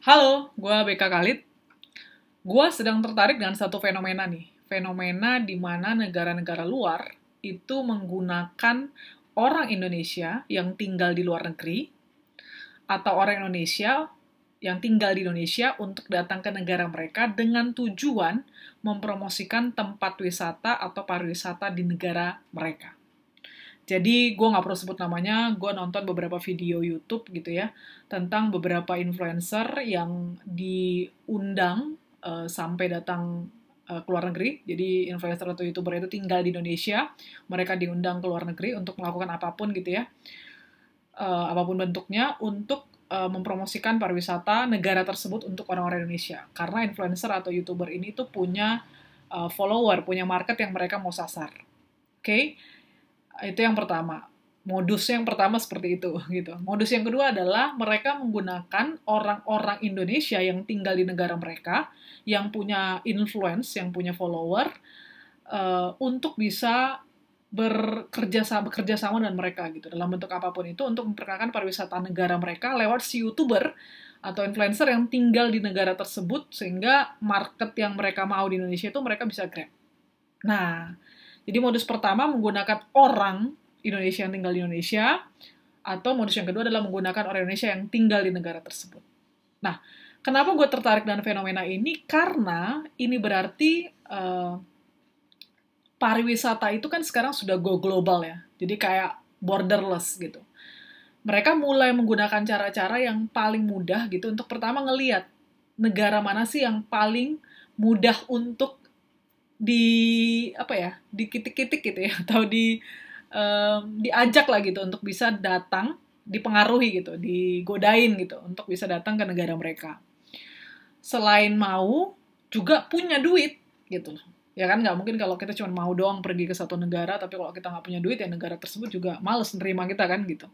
Halo, gue BK Khalid. Gue sedang tertarik dengan satu fenomena nih. Fenomena di mana negara-negara luar itu menggunakan orang Indonesia yang tinggal di luar negeri atau orang Indonesia yang tinggal di Indonesia untuk datang ke negara mereka dengan tujuan mempromosikan tempat wisata atau pariwisata di negara mereka. Jadi gue nggak perlu sebut namanya, gue nonton beberapa video YouTube gitu ya tentang beberapa influencer yang diundang uh, sampai datang uh, ke luar negeri. Jadi influencer atau youtuber itu tinggal di Indonesia, mereka diundang ke luar negeri untuk melakukan apa pun gitu ya, uh, apa pun bentuknya untuk uh, mempromosikan pariwisata negara tersebut untuk orang-orang Indonesia. Karena influencer atau youtuber ini tuh punya uh, follower, punya market yang mereka mau sasar. Oke? Okay? Itu yang pertama. Modus yang pertama seperti itu gitu. Modus yang kedua adalah mereka menggunakan orang-orang Indonesia yang tinggal di negara mereka, yang punya influence, yang punya follower, uh, untuk bisa bekerja sama bekerja sama dengan mereka gitu dalam bentuk apa pun itu untuk memperkenalkan pariwisata negara mereka lewat si youtuber atau influencer yang tinggal di negara tersebut sehingga market yang mereka mau di Indonesia itu mereka bisa grab. Nah, jadi modus pertama menggunakan orang Indonesia yang tinggal di Indonesia, atau modus yang kedua adalah menggunakan orang Indonesia yang tinggal di negara tersebut. Nah, kenapa gue tertarik dengan fenomena ini? Karena ini berarti uh, pariwisata itu kan sekarang sudah go global ya, jadi kayak borderless gitu. Mereka mulai menggunakan cara-cara yang paling mudah gitu untuk pertama ngeliat negara mana sih yang paling mudah untuk di apa ya dikitik-kitik gitu ya atau di um, diajak lah gitu untuk bisa datang dipengaruhi gitu digodain gitu untuk bisa datang ke negara mereka. Selain mau juga punya duit gitu. Ya kan nggak mungkin kalau kita cuma mau doang pergi ke satu negara tapi kalau kita nggak punya duit ya negara tersebut juga males nerima kita kan gitu.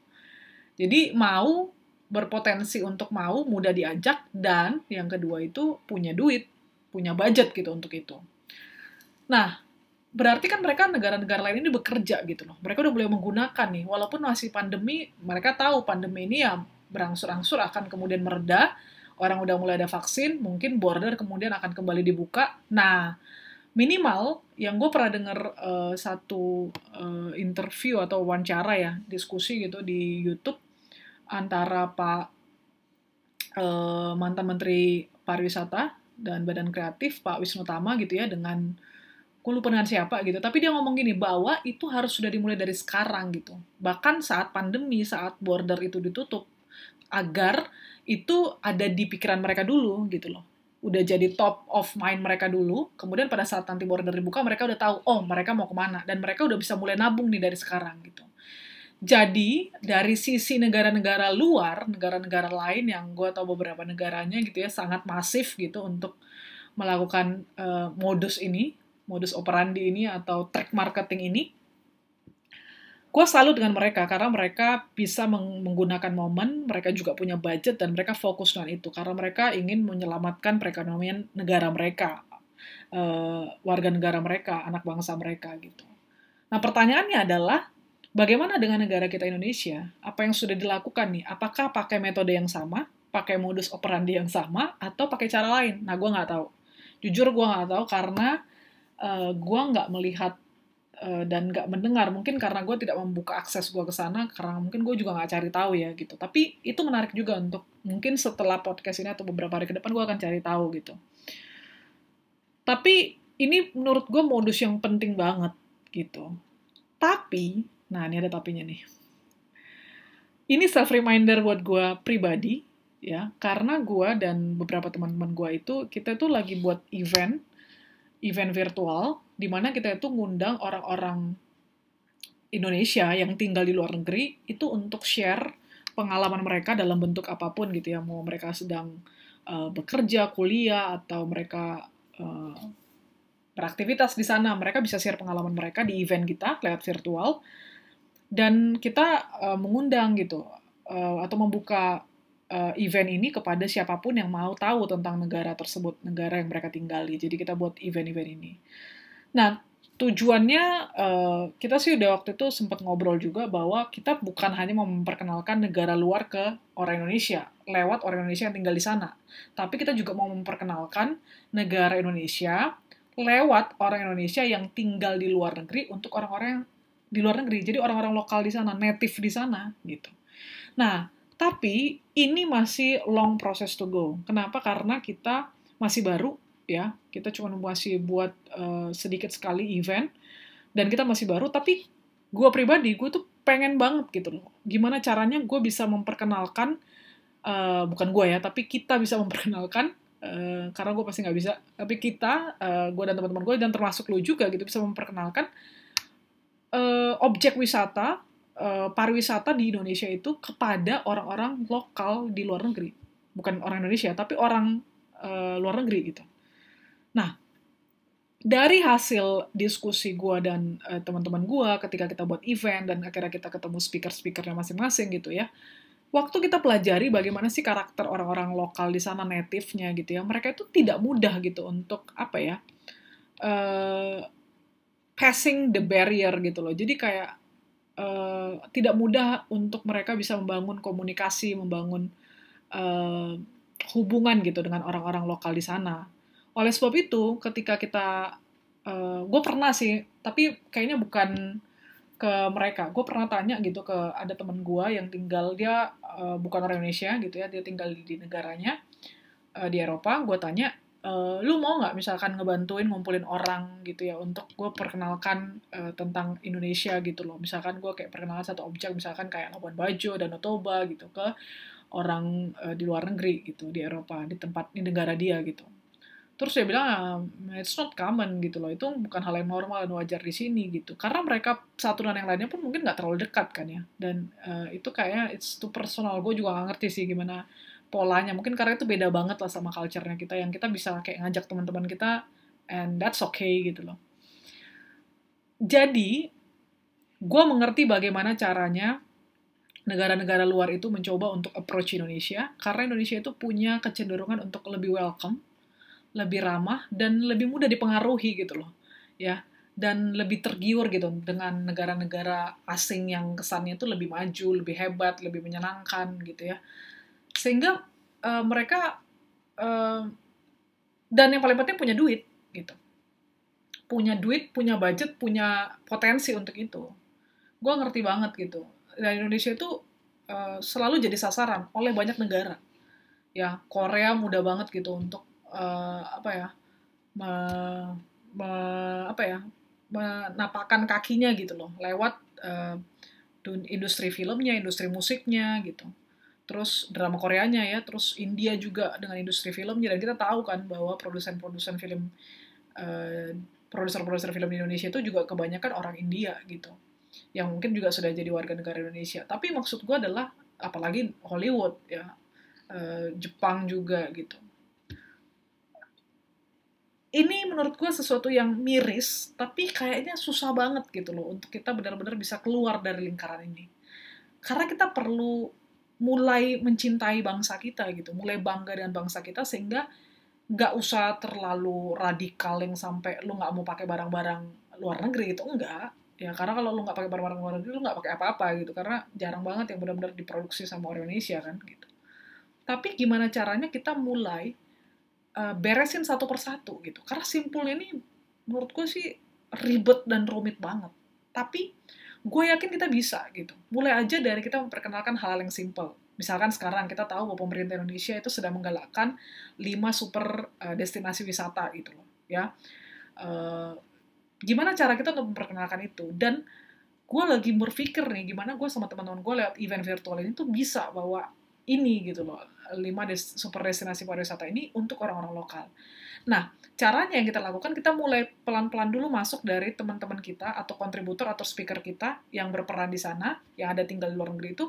Jadi mau berpotensi untuk mau mudah diajak dan yang kedua itu punya duit punya budget gitu untuk itu Nah, berarti kan mereka negara-negara lain ini bekerja gitu loh. Mereka udah mulai menggunakan nih, walaupun masih pandemi, mereka tahu pandemi ini ya berangsur-angsur akan kemudian mereda, orang udah mulai ada vaksin, mungkin border kemudian akan kembali dibuka. Nah, minimal yang gue pernah dengar uh, satu uh, interview atau wawancara ya, diskusi gitu di YouTube antara Pak uh, mantan Menteri Pariwisata dan Badan Kreatif Pak Wisnu Tama gitu ya dengan gue lupa dengan siapa gitu. Tapi dia ngomong gini bahwa itu harus sudah dimulai dari sekarang gitu. Bahkan saat pandemi saat border itu ditutup agar itu ada di pikiran mereka dulu gitu loh. Udah jadi top of mind mereka dulu kemudian pada saat nanti border dibuka mereka udah tahu oh mereka mau ke mana. Dan mereka udah bisa mulai nabung nih dari sekarang gitu. Jadi dari sisi negara-negara luar negara-negara lain yang gue tahu beberapa negaranya gitu ya sangat masif gitu untuk melakukan uh, modus ini modus operandi ini atau track marketing ini, gue selalu dengan mereka karena mereka bisa meng menggunakan momen, mereka juga punya budget dan mereka fokus dengan itu karena mereka ingin menyelamatkan perekonomian negara mereka, uh, warga negara mereka, anak bangsa mereka gitu. Nah pertanyaannya adalah bagaimana dengan negara kita Indonesia? Apa yang sudah dilakukan nih? Apakah pakai metode yang sama, pakai modus operandi yang sama, atau pakai cara lain? Nah gue nggak tahu. Jujur gue nggak tahu karena uh, eh, gue nggak melihat uh, dan nggak mendengar. Mungkin karena gue tidak membuka akses gue ke sana karena mungkin gue juga nggak cari tahu ya gitu. Tapi itu menarik juga untuk mungkin setelah podcast ini atau beberapa hari ke depan gue akan cari tahu gitu. Tapi ini menurut gue modus yang penting banget gitu. Tapi nah ini ada tapinya nih. Ini self reminder buat gue pribadi ya. Karena gue dan beberapa teman-teman gue itu kita tuh lagi buat event event virtual di mana kita itu ngundang orang-orang Indonesia yang tinggal di luar negeri itu untuk share pengalaman mereka dalam bentuk apa pun gitu ya. Mau mereka sedang uh, bekerja kuliah atau mereka uh, beraktivitas di sana mereka bisa share pengalaman mereka di event kita lewat virtual. Dan kita uh, mengundang gitu uh, atau membuka uh, event ini kepada siapa pun yang mau tahu tentang negara tersebut, negara yang mereka tinggali. Jadi kita buat event-event ini. Nah, tujuannya uh, kita sih udah waktu itu sempat ngobrol juga bahwa kita bukan hanya memperkenalkan negara luar ke orang Indonesia lewat orang Indonesia yang tinggal di sana, tapi kita juga mau memperkenalkan negara Indonesia lewat orang Indonesia yang tinggal di luar negeri untuk orang-orang yang di luar negeri, jadi orang-orang lokal di sana, native di sana gitu. Nah, tapi ini masih long process to go. Kenapa? Karena kita masih baru ya kita cuma masih buat uh, sedikit sekali event dan kita masih baru tapi gue pribadi gue tuh pengen banget gitu loh gimana caranya gue bisa memperkenalkan uh, bukan gue ya tapi kita bisa memperkenalkan uh, karena gue pasti nggak bisa tapi kita uh, gue dan teman-teman gue dan termasuk lo juga gitu bisa memperkenalkan uh, objek wisata uh, pariwisata di Indonesia itu kepada orang-orang lokal di luar negeri bukan orang Indonesia tapi orang uh, luar negeri gitu Nah, dari hasil diskusi gue dan uh, teman-teman gue ketika kita buat event dan akhirnya kita ketemu speaker-speakernya masing-masing gitu ya, waktu kita pelajari bagaimana sih karakter orang-orang lokal di sana native-nya gitu ya, mereka itu tidak mudah gitu untuk apa ya, uh, passing the barrier gitu loh. Jadi kayak uh, tidak mudah untuk mereka bisa membangun komunikasi, membangun uh, hubungan gitu dengan orang-orang lokal di sana oleh sebab itu, ketika kita, uh, eh, gue pernah sih, tapi kayaknya bukan ke mereka. Gue pernah tanya gitu ke ada temen gue yang tinggal dia uh, bukan orang Indonesia gitu ya, dia tinggal di negaranya uh, di Eropa. Gue tanya, uh, lu mau nggak misalkan ngebantuin ngumpulin orang gitu ya untuk gue perkenalkan uh, tentang Indonesia gitu loh. Misalkan gue kayak perkenalan satu objek, misalkan kayak Labuan Bajo dan Toba gitu ke orang uh, di luar negeri gitu di Eropa di tempat di negara dia gitu. Terus dia bilang ah, it's not common gitu loh. Itu bukan hal yang normal dan wajar di sini gitu. Karena mereka satu dan yang lainnya pun mungkin nggak terlalu dekat kan ya. Dan uh, itu kayaknya it's too personal. Gue juga gak ngerti sih gimana polanya. Mungkin karena itu beda banget lah sama culture-nya kita yang kita bisa kayak ngajak teman-teman kita and that's okay gitu loh. Jadi gue mengerti bagaimana caranya negara-negara luar itu mencoba untuk approach Indonesia karena Indonesia itu punya kecenderungan untuk lebih welcome lebih ramah dan lebih mudah dipengaruhi gitu loh ya. Dan lebih tergiur gitu dengan negara-negara asing yang kesannya itu lebih maju, lebih hebat, lebih menyenangkan gitu ya. Sehingga uh, mereka uh, dan yang paling penting punya duit gitu. Punya duit, punya budget, punya potensi untuk itu. Gue ngerti banget gitu. Dan Indonesia itu uh, selalu jadi sasaran oleh banyak negara. Ya, Korea mudah banget gitu untuk uh, apa ya me, me, apa ya menapakan kakinya gitu loh lewat uh, industri filmnya, industri musiknya gitu. Terus drama Koreanya ya, terus India juga dengan industri filmnya dan kita tahu kan bahwa produsen-produsen film uh, produser-produser film di Indonesia itu juga kebanyakan orang India gitu. Yang mungkin juga sudah jadi warga negara Indonesia. Tapi maksud gue adalah apalagi Hollywood ya, uh, Jepang juga gitu ini menurut gue sesuatu yang miris, tapi kayaknya susah banget gitu loh untuk kita benar-benar bisa keluar dari lingkaran ini. Karena kita perlu mulai mencintai bangsa kita gitu, mulai bangga dengan bangsa kita sehingga nggak usah terlalu radikal yang sampai lu nggak mau pakai barang-barang luar negeri itu enggak ya karena kalau lu nggak pakai barang-barang luar negeri lu nggak pakai apa-apa gitu karena jarang banget yang benar-benar diproduksi sama orang Indonesia kan gitu tapi gimana caranya kita mulai uh, beresin satu persatu gitu. Karena simpul ini menurut gue sih ribet dan rumit banget. Tapi gue yakin kita bisa gitu. Mulai aja dari kita memperkenalkan hal-hal yang simpel. Misalkan sekarang kita tahu bahwa pemerintah Indonesia itu sedang menggalakkan 5 super uh, destinasi wisata gitu loh, ya. Uh, gimana cara kita untuk memperkenalkan itu? Dan gue lagi berpikir nih gimana gue sama teman-teman gue lewat event virtual ini tuh bisa bawa ini gitu loh lima super destinasi pariwisata ini untuk orang-orang lokal. Nah, caranya yang kita lakukan kita mulai pelan-pelan dulu masuk dari teman-teman kita atau kontributor atau speaker kita yang berperan di sana, yang ada tinggal di luar negeri itu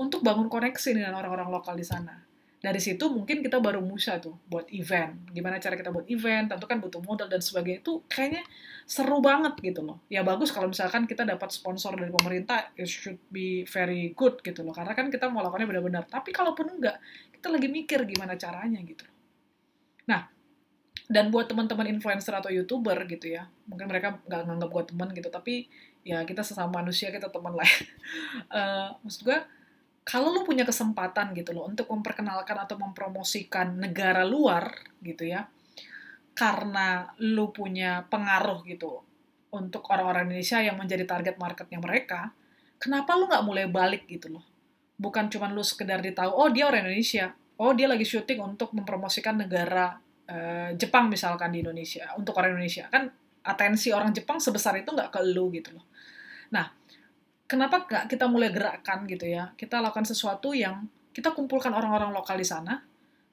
untuk bangun koneksi dengan orang-orang lokal di sana dari situ mungkin kita baru musa tuh buat event. Gimana cara kita buat event, tentu kan butuh modal dan sebagainya. Itu kayaknya seru banget gitu loh. Ya bagus kalau misalkan kita dapat sponsor dari pemerintah, it should be very good gitu loh. Karena kan kita mau lakukannya benar-benar. Tapi kalaupun enggak, kita lagi mikir gimana caranya gitu. Nah, dan buat teman-teman influencer atau youtuber gitu ya mungkin mereka nggak nganggap gue teman gitu tapi ya kita sesama manusia kita teman lah uh, maksud gue kalau lu punya kesempatan gitu loh untuk memperkenalkan atau mempromosikan negara luar gitu ya karena lu punya pengaruh gitu untuk orang-orang Indonesia yang menjadi target marketnya mereka kenapa lu nggak mulai balik gitu loh? Bukan cuma lu sekedar ditahu oh dia orang Indonesia. Oh dia lagi syuting untuk mempromosikan negara uh, Jepang misalkan di Indonesia untuk orang Indonesia. Kan atensi orang Jepang sebesar itu nggak ke lu gitu loh. Nah kenapa nggak kita mulai gerakkan gitu ya? Kita lakukan sesuatu yang kita kumpulkan orang-orang lokal di sana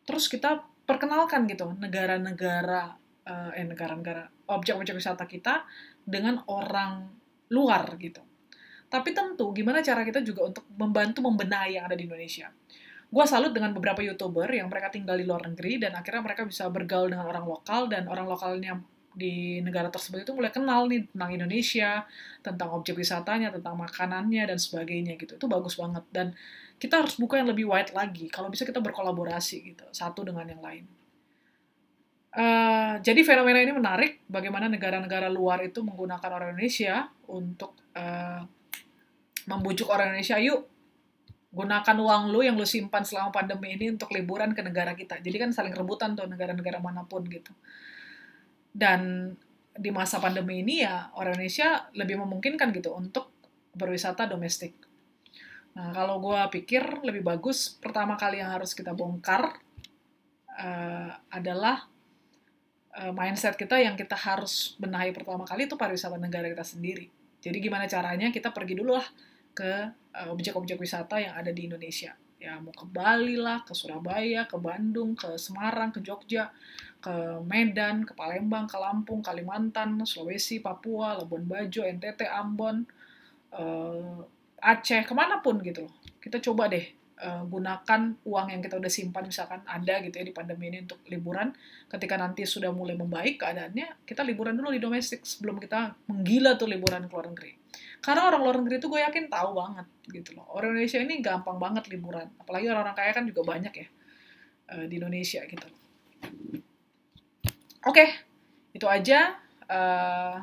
terus kita perkenalkan gitu negara-negara uh, eh negara-negara objek-objek wisata kita dengan orang luar gitu. Tapi tentu gimana cara kita juga untuk membantu membenahi yang ada di Indonesia gue salut dengan beberapa youtuber yang mereka tinggal di luar negeri dan akhirnya mereka bisa bergaul dengan orang lokal dan orang lokalnya di negara tersebut itu mulai kenal nih tentang Indonesia, tentang objek wisatanya, tentang makanannya dan sebagainya gitu. Itu bagus banget dan kita harus buka yang lebih wide lagi. Kalau bisa kita berkolaborasi gitu satu dengan yang lain. Uh, jadi fenomena ini menarik bagaimana negara-negara luar itu menggunakan orang Indonesia untuk uh, membujuk orang Indonesia, yuk gunakan uang lu yang lu simpan selama pandemi ini untuk liburan ke negara kita. Jadi kan saling rebutan tuh negara-negara mana pun gitu. Dan di masa pandemi ini ya orang Indonesia lebih memungkinkan gitu untuk berwisata domestik. Nah kalau gue pikir lebih bagus pertama kali yang harus kita bongkar uh, adalah uh, mindset kita yang kita harus benahi pertama kali itu pariwisata negara kita sendiri. Jadi gimana caranya kita pergi dulu lah ke uh, objek-objek wisata yang ada di Indonesia. Ya mau ke Bali lah, ke Surabaya, ke Bandung, ke Semarang, ke Jogja, ke Medan, ke Palembang, ke Lampung, Kalimantan, Sulawesi, Papua, Labuan Bajo, NTT, Ambon, uh, Aceh, ke mana pun gitu loh. Kita coba deh uh, gunakan uang yang kita udah simpan misalkan ada gitu ya di pandemi ini untuk liburan ketika nanti sudah mulai membaik keadaannya kita liburan dulu di domestik sebelum kita menggila tuh liburan ke luar negeri karena orang luar negeri itu gue yakin tahu banget gitu loh. Orang Indonesia ini gampang banget liburan. Apalagi orang-orang kaya kan juga banyak ya uh, di Indonesia gitu. Oke okay, itu aja uh,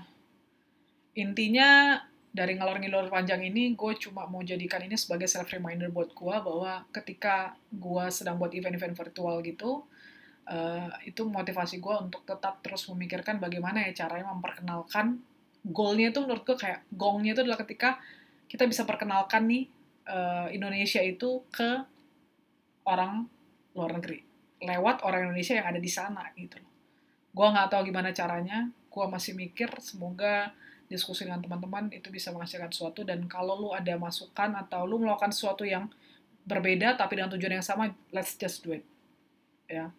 intinya dari ngalor ngilor panjang ini gue cuma mau jadikan ini sebagai self reminder buat gue bahwa ketika gue sedang buat event-event virtual gitu uh, itu motivasi gue untuk tetap terus memikirkan bagaimana ya caranya memperkenalkan goalnya itu menurut gue kayak gongnya itu adalah ketika kita bisa perkenalkan nih uh, Indonesia itu ke orang luar negeri. Lewat orang Indonesia yang ada di sana gitu gue nggak tahu gimana caranya. Gue masih mikir semoga diskusi dengan teman-teman itu bisa menghasilkan sesuatu. Dan kalau lu ada masukan atau lu melakukan sesuatu yang berbeda tapi dengan tujuan yang sama let's just do it. Ya.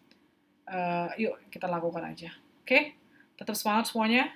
Uh, yuk kita lakukan aja. Oke? Okay? tetap semangat semuanya